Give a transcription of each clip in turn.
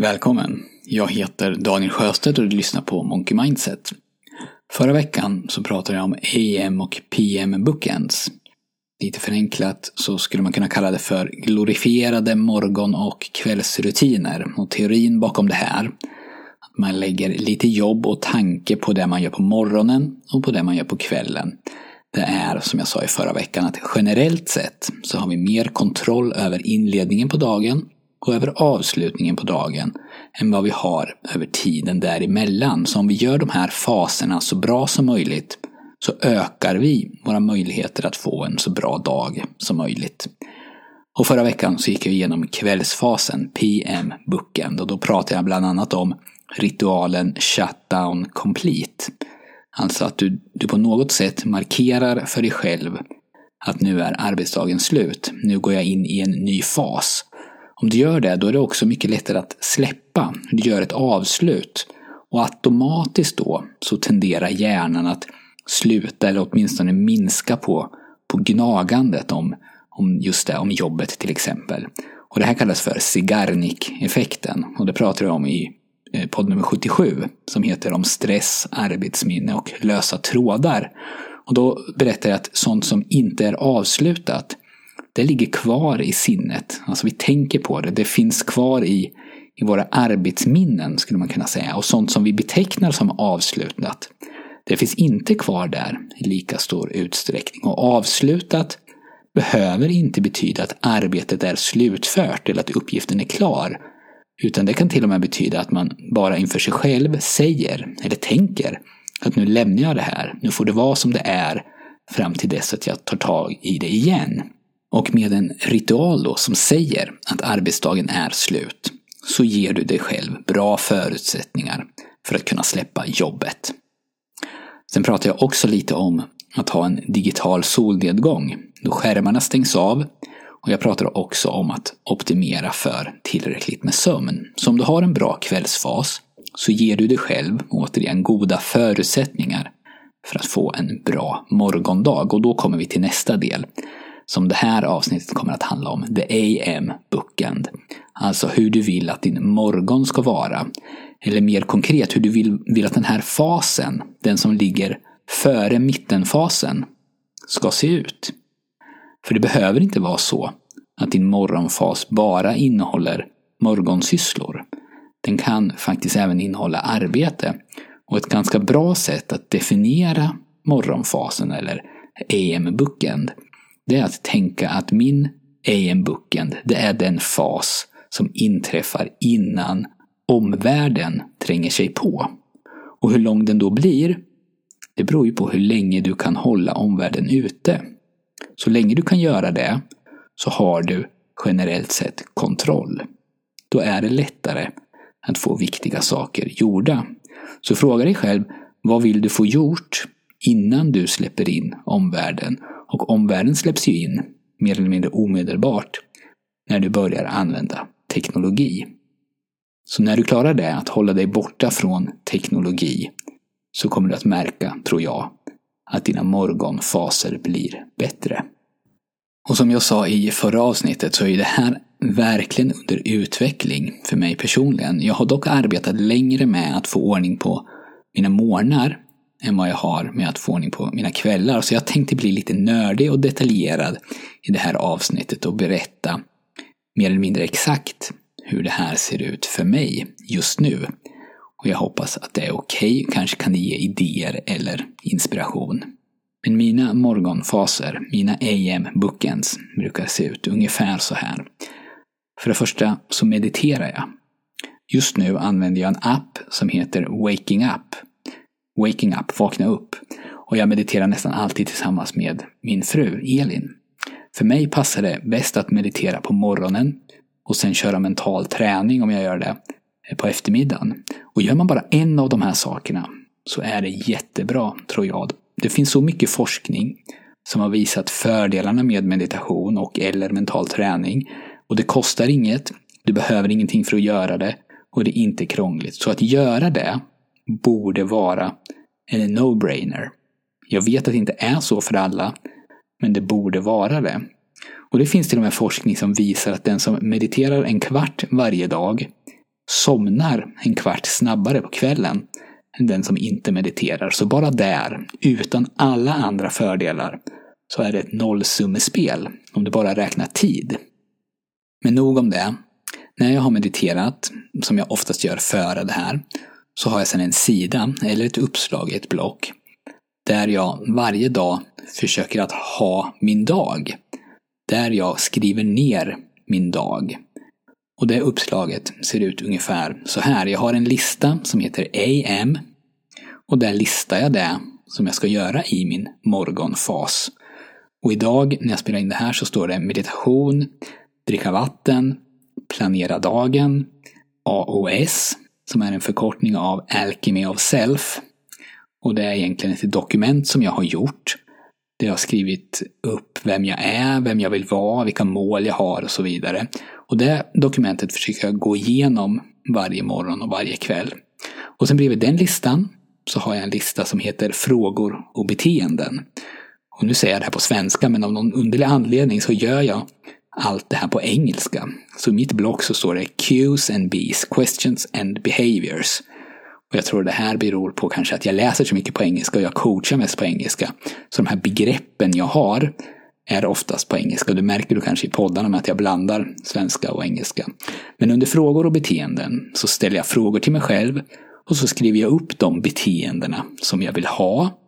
Välkommen! Jag heter Daniel Sjöstedt och du lyssnar på Monkey Mindset. Förra veckan så pratade jag om AM och PM bookends. Lite förenklat så skulle man kunna kalla det för glorifierade morgon och kvällsrutiner. Och teorin bakom det här, att man lägger lite jobb och tanke på det man gör på morgonen och på det man gör på kvällen. Det är, som jag sa i förra veckan, att generellt sett så har vi mer kontroll över inledningen på dagen och över avslutningen på dagen än vad vi har över tiden däremellan. Så om vi gör de här faserna så bra som möjligt så ökar vi våra möjligheter att få en så bra dag som möjligt. Och förra veckan så gick jag igenom kvällsfasen, PM Bookend, och då pratade jag bland annat om ritualen Shutdown Complete. Alltså att du, du på något sätt markerar för dig själv att nu är arbetsdagen slut. Nu går jag in i en ny fas. Om du gör det, då är det också mycket lättare att släppa. Du gör ett avslut. Och automatiskt då så tenderar hjärnan att sluta eller åtminstone minska på, på gnagandet om, om just det, om jobbet till exempel. Och det här kallas för Sigarnik-effekten. Och det pratar jag om i eh, podd nummer 77 som heter om stress, arbetsminne och lösa trådar. Och då berättar jag att sånt som inte är avslutat det ligger kvar i sinnet. Alltså vi tänker på det. Det finns kvar i, i våra arbetsminnen skulle man kunna säga. Och sånt som vi betecknar som avslutat. Det finns inte kvar där i lika stor utsträckning. Och avslutat behöver inte betyda att arbetet är slutfört eller att uppgiften är klar. Utan det kan till och med betyda att man bara inför sig själv säger eller tänker att nu lämnar jag det här. Nu får det vara som det är fram till dess att jag tar tag i det igen. Och med en ritual då som säger att arbetsdagen är slut så ger du dig själv bra förutsättningar för att kunna släppa jobbet. Sen pratar jag också lite om att ha en digital solnedgång då skärmarna stängs av och jag pratar också om att optimera för tillräckligt med sömn. Så om du har en bra kvällsfas så ger du dig själv återigen goda förutsättningar för att få en bra morgondag. Och då kommer vi till nästa del som det här avsnittet kommer att handla om, The AM Bookend. Alltså hur du vill att din morgon ska vara. Eller mer konkret, hur du vill, vill att den här fasen, den som ligger före mittenfasen, ska se ut. För det behöver inte vara så att din morgonfas bara innehåller morgonsysslor. Den kan faktiskt även innehålla arbete. Och ett ganska bra sätt att definiera morgonfasen eller AM Bookend det är att tänka att min AM bookend, det är den fas som inträffar innan omvärlden tränger sig på. Och hur lång den då blir, det beror ju på hur länge du kan hålla omvärlden ute. Så länge du kan göra det så har du generellt sett kontroll. Då är det lättare att få viktiga saker gjorda. Så fråga dig själv, vad vill du få gjort innan du släpper in omvärlden och omvärlden släpps ju in, mer eller mindre omedelbart, när du börjar använda teknologi. Så när du klarar det, att hålla dig borta från teknologi, så kommer du att märka, tror jag, att dina morgonfaser blir bättre. Och som jag sa i förra avsnittet så är det här verkligen under utveckling för mig personligen. Jag har dock arbetat längre med att få ordning på mina morgnar än vad jag har med att få ordning på mina kvällar. Så jag tänkte bli lite nördig och detaljerad i det här avsnittet och berätta mer eller mindre exakt hur det här ser ut för mig just nu. Och jag hoppas att det är okej, okay. kanske kan det ge idéer eller inspiration. Men mina morgonfaser, mina AM bookends, brukar se ut ungefär så här. För det första så mediterar jag. Just nu använder jag en app som heter Waking Up Waking Up, vakna upp. Och jag mediterar nästan alltid tillsammans med min fru Elin. För mig passar det bäst att meditera på morgonen och sen köra mental träning om jag gör det eh, på eftermiddagen. Och gör man bara en av de här sakerna så är det jättebra, tror jag. Det finns så mycket forskning som har visat fördelarna med meditation och eller mental träning. Och det kostar inget, du behöver ingenting för att göra det och det är inte krångligt. Så att göra det borde vara en no-brainer. Jag vet att det inte är så för alla, men det borde vara det. Och det finns till och med forskning som visar att den som mediterar en kvart varje dag somnar en kvart snabbare på kvällen än den som inte mediterar. Så bara där, utan alla andra fördelar, så är det ett nollsummespel om du bara räknar tid. Men nog om det. När jag har mediterat, som jag oftast gör före det här, så har jag sedan en sida eller ett uppslag i ett block där jag varje dag försöker att ha min dag. Där jag skriver ner min dag. Och det uppslaget ser ut ungefär så här. Jag har en lista som heter AM. Och där listar jag det som jag ska göra i min morgonfas. Och idag när jag spelar in det här så står det meditation, dricka vatten, planera dagen, AOS, som är en förkortning av Alchemy of Self. Och det är egentligen ett dokument som jag har gjort. Där jag har skrivit upp vem jag är, vem jag vill vara, vilka mål jag har och så vidare. Och det dokumentet försöker jag gå igenom varje morgon och varje kväll. Och sen bredvid den listan så har jag en lista som heter Frågor och beteenden. Och nu säger jag det här på svenska, men av någon underlig anledning så gör jag allt det här på engelska. Så i mitt blogg så står det Q's and B's, Questions and Behaviors. Och jag tror det här beror på kanske att jag läser så mycket på engelska och jag coachar mest på engelska. Så de här begreppen jag har är oftast på engelska. Det märker du kanske i poddarna med att jag blandar svenska och engelska. Men under frågor och beteenden så ställer jag frågor till mig själv och så skriver jag upp de beteendena som jag vill ha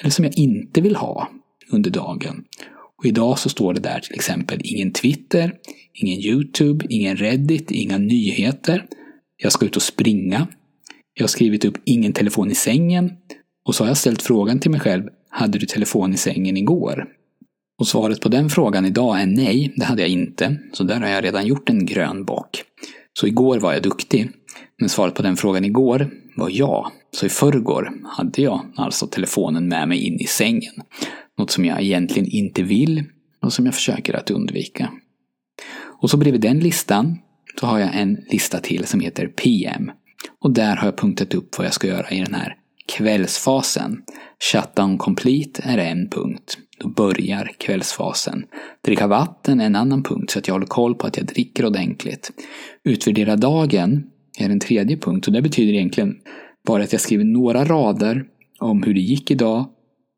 eller som jag inte vill ha under dagen. Och idag så står det där till exempel ingen Twitter, ingen YouTube, ingen Reddit, inga nyheter. Jag ska ut och springa. Jag har skrivit upp ingen telefon i sängen. Och så har jag ställt frågan till mig själv, hade du telefon i sängen igår? Och svaret på den frågan idag är nej, det hade jag inte. Så där har jag redan gjort en grön bock. Så igår var jag duktig. Men svaret på den frågan igår var ja. Så i förrgår hade jag alltså telefonen med mig in i sängen. Något som jag egentligen inte vill och som jag försöker att undvika. Och så bredvid den listan så har jag en lista till som heter PM. Och där har jag punktat upp vad jag ska göra i den här kvällsfasen. Shutdown complete är en punkt. Då börjar kvällsfasen. Dricka vatten är en annan punkt så att jag håller koll på att jag dricker ordentligt. Utvärdera dagen är en tredje punkt och det betyder egentligen bara att jag skriver några rader om hur det gick idag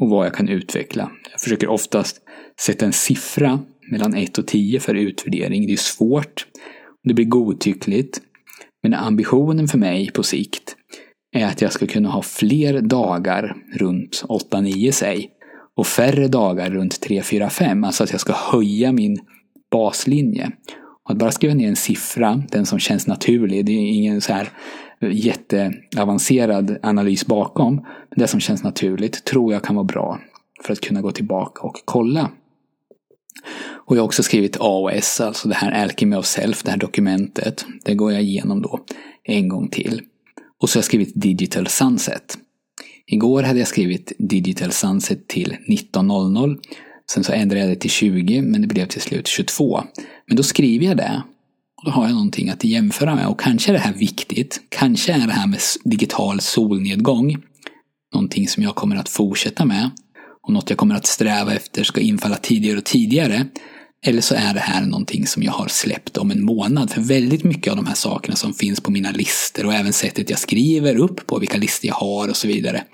och vad jag kan utveckla. Jag försöker oftast sätta en siffra mellan 1 och 10 för utvärdering. Det är svårt. Det blir godtyckligt. Men ambitionen för mig på sikt är att jag ska kunna ha fler dagar runt 8-9 säg. Och färre dagar runt 3-4-5. Alltså att jag ska höja min baslinje. Och att bara skriva ner en siffra, den som känns naturlig. Det är ingen så här jätteavancerad analys bakom. Men det som känns naturligt tror jag kan vara bra för att kunna gå tillbaka och kolla. Och jag har också skrivit AOS, alltså det här Alchemy of Self, det här dokumentet. Det går jag igenom då en gång till. Och så har jag skrivit Digital Sunset. Igår hade jag skrivit Digital Sunset till 19.00. Sen så ändrade jag det till 20, men det blev till slut 22. Men då skriver jag det och då har jag någonting att jämföra med och kanske är det här viktigt. Kanske är det här med digital solnedgång någonting som jag kommer att fortsätta med och något jag kommer att sträva efter ska infalla tidigare och tidigare. Eller så är det här någonting som jag har släppt om en månad. För väldigt mycket av de här sakerna som finns på mina listor och även sättet jag skriver upp på vilka listor jag har och så vidare.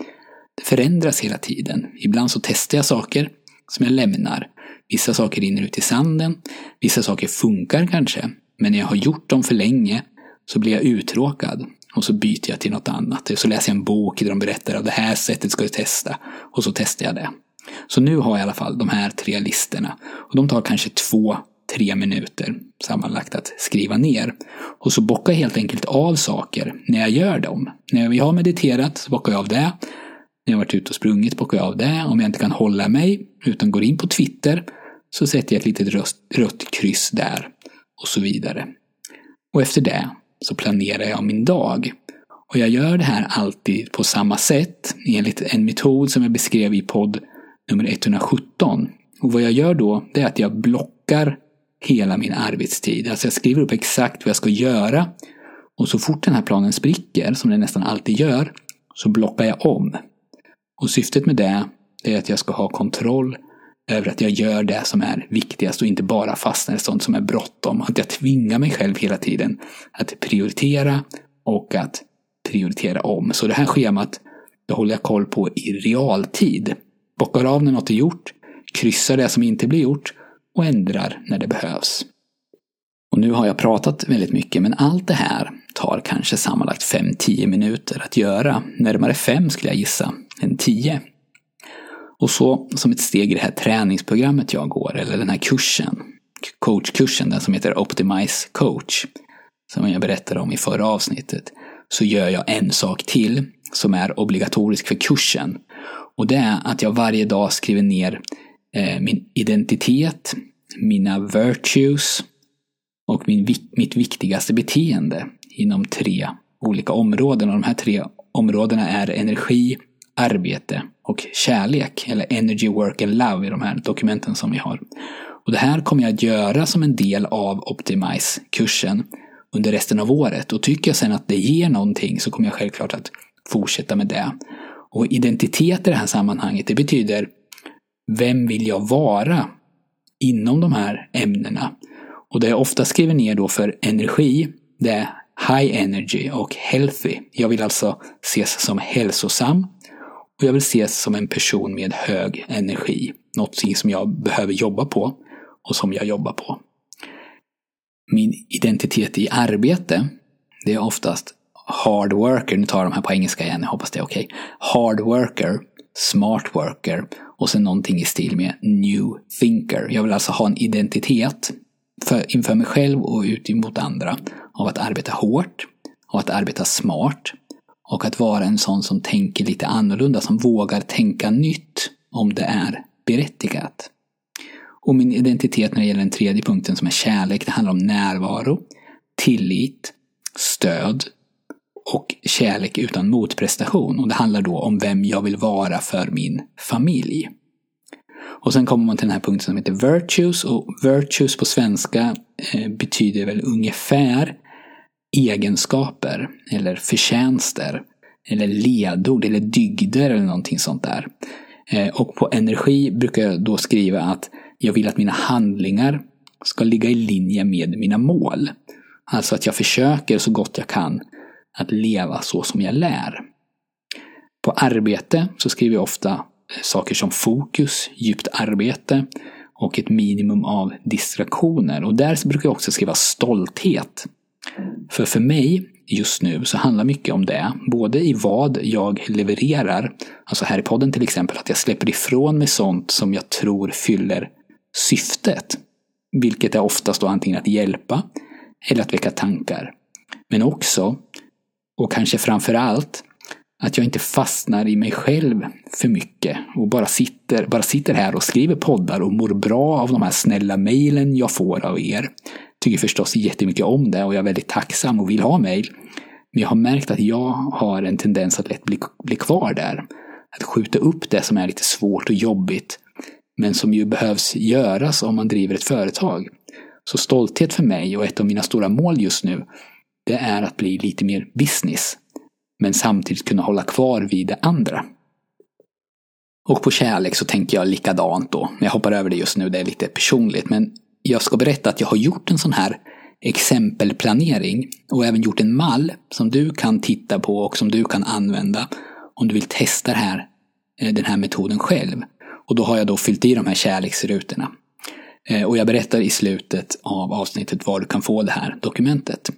Det förändras hela tiden. Ibland så testar jag saker som jag lämnar. Vissa saker rinner ut i sanden. Vissa saker funkar kanske. Men när jag har gjort dem för länge så blir jag uttråkad. Och så byter jag till något annat. Så läser jag en bok där de berättar att det här sättet ska du testa. Och så testar jag det. Så nu har jag i alla fall de här tre listorna. Och de tar kanske två, tre minuter sammanlagt att skriva ner. Och så bockar jag helt enkelt av saker när jag gör dem. När jag har mediterat så bockar jag av det. När jag har varit ute och sprungit bockar jag av det. Om jag inte kan hålla mig utan går in på Twitter så sätter jag ett litet rött, rött kryss där och så vidare. Och efter det så planerar jag min dag. Och jag gör det här alltid på samma sätt enligt en metod som jag beskrev i podd nummer 117. Och vad jag gör då, det är att jag blockar hela min arbetstid. Alltså jag skriver upp exakt vad jag ska göra. Och så fort den här planen spricker, som den nästan alltid gör, så blockar jag om. Och syftet med det är att jag ska ha kontroll över att jag gör det som är viktigast och inte bara fastnar i sånt som är bråttom. Att jag tvingar mig själv hela tiden att prioritera och att prioritera om. Så det här schemat, det håller jag koll på i realtid. Bockar av när något är gjort, kryssar det som inte blir gjort och ändrar när det behövs. Och nu har jag pratat väldigt mycket, men allt det här tar kanske sammanlagt 5-10 minuter att göra. Närmare 5 skulle jag gissa, än 10. Och så som ett steg i det här träningsprogrammet jag går, eller den här kursen, coachkursen, den som heter Optimize coach, som jag berättade om i förra avsnittet, så gör jag en sak till som är obligatorisk för kursen. Och det är att jag varje dag skriver ner eh, min identitet, mina virtues och min, mitt viktigaste beteende inom tre olika områden. Och de här tre områdena är energi, arbete och kärlek. Eller energy, work and love i de här dokumenten som vi har. Och det här kommer jag att göra som en del av Optimize-kursen under resten av året. Och tycker jag sen att det ger någonting så kommer jag självklart att fortsätta med det. Och identitet i det här sammanhanget, det betyder vem vill jag vara inom de här ämnena? Och det jag ofta skriver ner då för energi, det är high energy och healthy. Jag vill alltså ses som hälsosam och jag vill ses som en person med hög energi. Någonting som jag behöver jobba på och som jag jobbar på. Min identitet i arbete, det är oftast hard worker. Nu tar jag de här på engelska igen, jag hoppas det är okej. Okay. Hard worker, smart worker och sen någonting i stil med new thinker. Jag vill alltså ha en identitet för, inför mig själv och ut emot andra av att arbeta hårt, av att arbeta smart och att vara en sån som tänker lite annorlunda, som vågar tänka nytt om det är berättigat. Och min identitet när det gäller den tredje punkten som är kärlek, det handlar om närvaro, tillit, stöd och kärlek utan motprestation. Och det handlar då om vem jag vill vara för min familj. Och sen kommer man till den här punkten som heter virtues. Och virtues på svenska eh, betyder väl ungefär egenskaper eller förtjänster. Eller ledord eller dygder eller någonting sånt där. Eh, och på energi brukar jag då skriva att jag vill att mina handlingar ska ligga i linje med mina mål. Alltså att jag försöker så gott jag kan att leva så som jag lär. På arbete så skriver jag ofta eh, saker som fokus, djupt arbete och ett minimum av distraktioner. Och där brukar jag också skriva stolthet. För för mig just nu så handlar mycket om det. Både i vad jag levererar, alltså här i podden till exempel, att jag släpper ifrån mig sånt som jag tror fyller syftet. Vilket är oftast då antingen att hjälpa eller att väcka tankar. Men också, och kanske framför allt, att jag inte fastnar i mig själv för mycket och bara sitter, bara sitter här och skriver poddar och mår bra av de här snälla mejlen jag får av er. Tycker förstås jättemycket om det och jag är väldigt tacksam och vill ha mejl. Men jag har märkt att jag har en tendens att lätt bli, bli kvar där. Att skjuta upp det som är lite svårt och jobbigt men som ju behövs göras om man driver ett företag. Så stolthet för mig och ett av mina stora mål just nu, det är att bli lite mer business men samtidigt kunna hålla kvar vid det andra. Och på kärlek så tänker jag likadant då. Jag hoppar över det just nu, det är lite personligt. Men jag ska berätta att jag har gjort en sån här exempelplanering och även gjort en mall som du kan titta på och som du kan använda om du vill testa här, eh, den här metoden själv. Och då har jag då fyllt i de här kärleksrutorna. Eh, och jag berättar i slutet av avsnittet var du kan få det här dokumentet.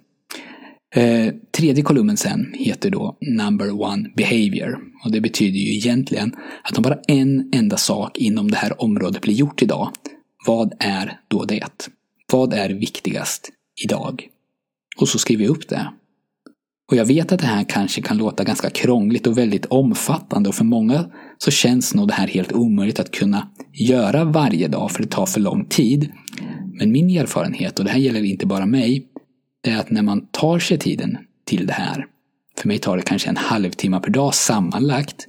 Eh, tredje kolumnen sen heter då Number One Behavior. Och det betyder ju egentligen att om bara en enda sak inom det här området blir gjort idag, vad är då det? Vad är viktigast idag? Och så skriver jag upp det. Och jag vet att det här kanske kan låta ganska krångligt och väldigt omfattande och för många så känns nog det här helt omöjligt att kunna göra varje dag för det tar för lång tid. Men min erfarenhet, och det här gäller inte bara mig, är att när man tar sig tiden till det här, för mig tar det kanske en halvtimme per dag sammanlagt,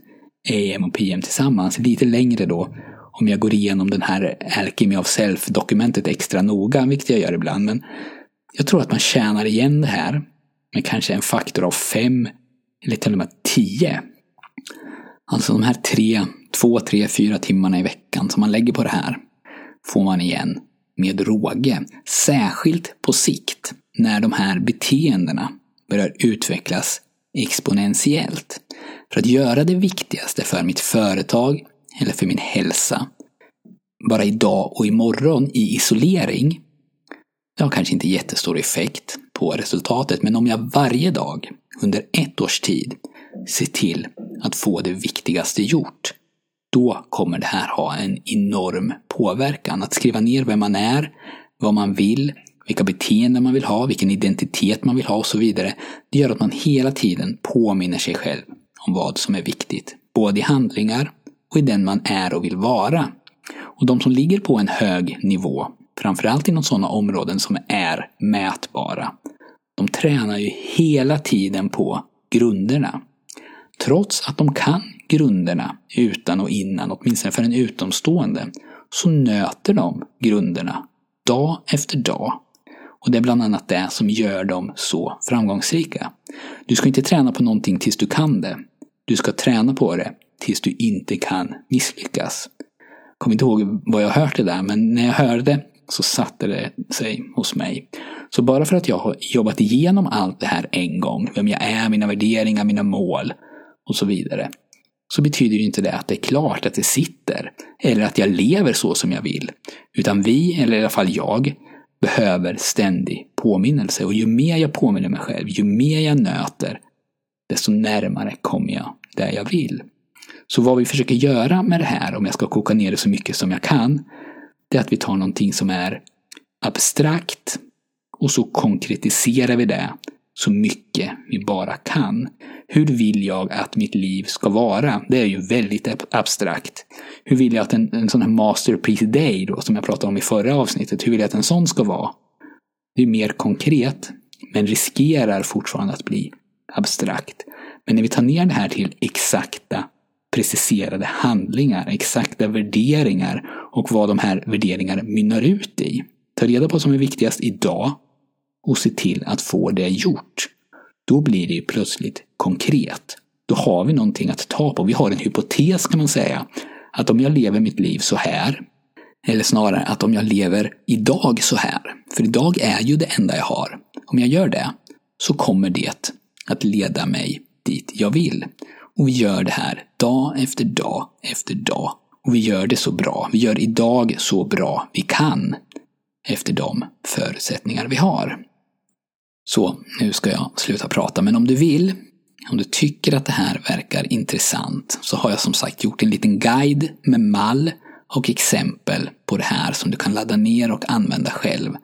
AM och PM tillsammans, lite längre då om jag går igenom den här Alchemy of Self-dokumentet extra noga, vilket jag gör ibland. Men jag tror att man tjänar igen det här med kanske en faktor av fem eller till och med tio. Alltså de här tre två, tre, fyra timmarna i veckan som man lägger på det här får man igen med råge. Särskilt på sikt när de här beteendena börjar utvecklas exponentiellt. För att göra det viktigaste för mitt företag eller för min hälsa bara idag och imorgon i isolering det har kanske inte jättestor effekt på resultatet, men om jag varje dag under ett års tid ser till att få det viktigaste gjort, då kommer det här ha en enorm påverkan. Att skriva ner vem man är, vad man vill, vilka beteenden man vill ha, vilken identitet man vill ha och så vidare. Det gör att man hela tiden påminner sig själv om vad som är viktigt. Både i handlingar och i den man är och vill vara. Och de som ligger på en hög nivå, framförallt inom sådana områden som är mätbara, de tränar ju hela tiden på grunderna. Trots att de kan grunderna utan och innan, åtminstone för en utomstående, så nöter de grunderna dag efter dag. Och det är bland annat det som gör dem så framgångsrika. Du ska inte träna på någonting tills du kan det. Du ska träna på det tills du inte kan misslyckas. Jag kommer inte ihåg vad jag hört det där, men när jag hörde det så satte det sig hos mig. Så bara för att jag har jobbat igenom allt det här en gång, vem jag är, mina värderingar, mina mål och så vidare, så betyder ju inte det att det är klart att det sitter. Eller att jag lever så som jag vill. Utan vi, eller i alla fall jag, behöver ständig påminnelse. Och ju mer jag påminner mig själv, ju mer jag nöter, desto närmare kommer jag där jag vill. Så vad vi försöker göra med det här, om jag ska koka ner det så mycket som jag kan, det är att vi tar någonting som är abstrakt och så konkretiserar vi det så mycket vi bara kan. Hur vill jag att mitt liv ska vara? Det är ju väldigt abstrakt. Hur vill jag att en, en sån här masterpiece day då, som jag pratade om i förra avsnittet, hur vill jag att en sån ska vara? Det är mer konkret, men riskerar fortfarande att bli abstrakt. Men när vi tar ner det här till exakta, preciserade handlingar, exakta värderingar och vad de här värderingarna mynnar ut i. Ta reda på vad som är viktigast idag och se till att få det gjort. Då blir det ju plötsligt konkret. Då har vi någonting att ta på. Vi har en hypotes kan man säga. Att om jag lever mitt liv så här, eller snarare att om jag lever idag så här, för idag är ju det enda jag har. Om jag gör det, så kommer det att leda mig dit jag vill. Och vi gör det här dag efter dag efter dag. Och vi gör det så bra. Vi gör idag så bra vi kan efter de förutsättningar vi har. Så, nu ska jag sluta prata, men om du vill, om du tycker att det här verkar intressant, så har jag som sagt gjort en liten guide med mall och exempel på det här som du kan ladda ner och använda själv.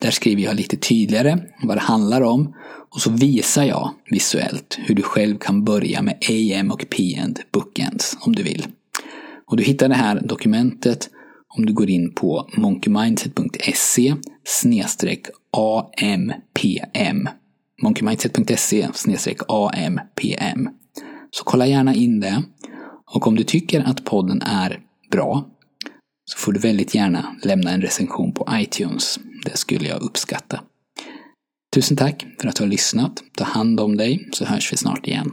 Där skriver jag lite tydligare vad det handlar om och så visar jag visuellt hur du själv kan börja med AM och PN bookends om du vill. Och du hittar det här dokumentet om du går in på monkeymindset.se AMPM. monkeymindset.se AMPM. Så kolla gärna in det. Och om du tycker att podden är bra så får du väldigt gärna lämna en recension på iTunes. Det skulle jag uppskatta. Tusen tack för att du har lyssnat. Ta hand om dig så hörs vi snart igen.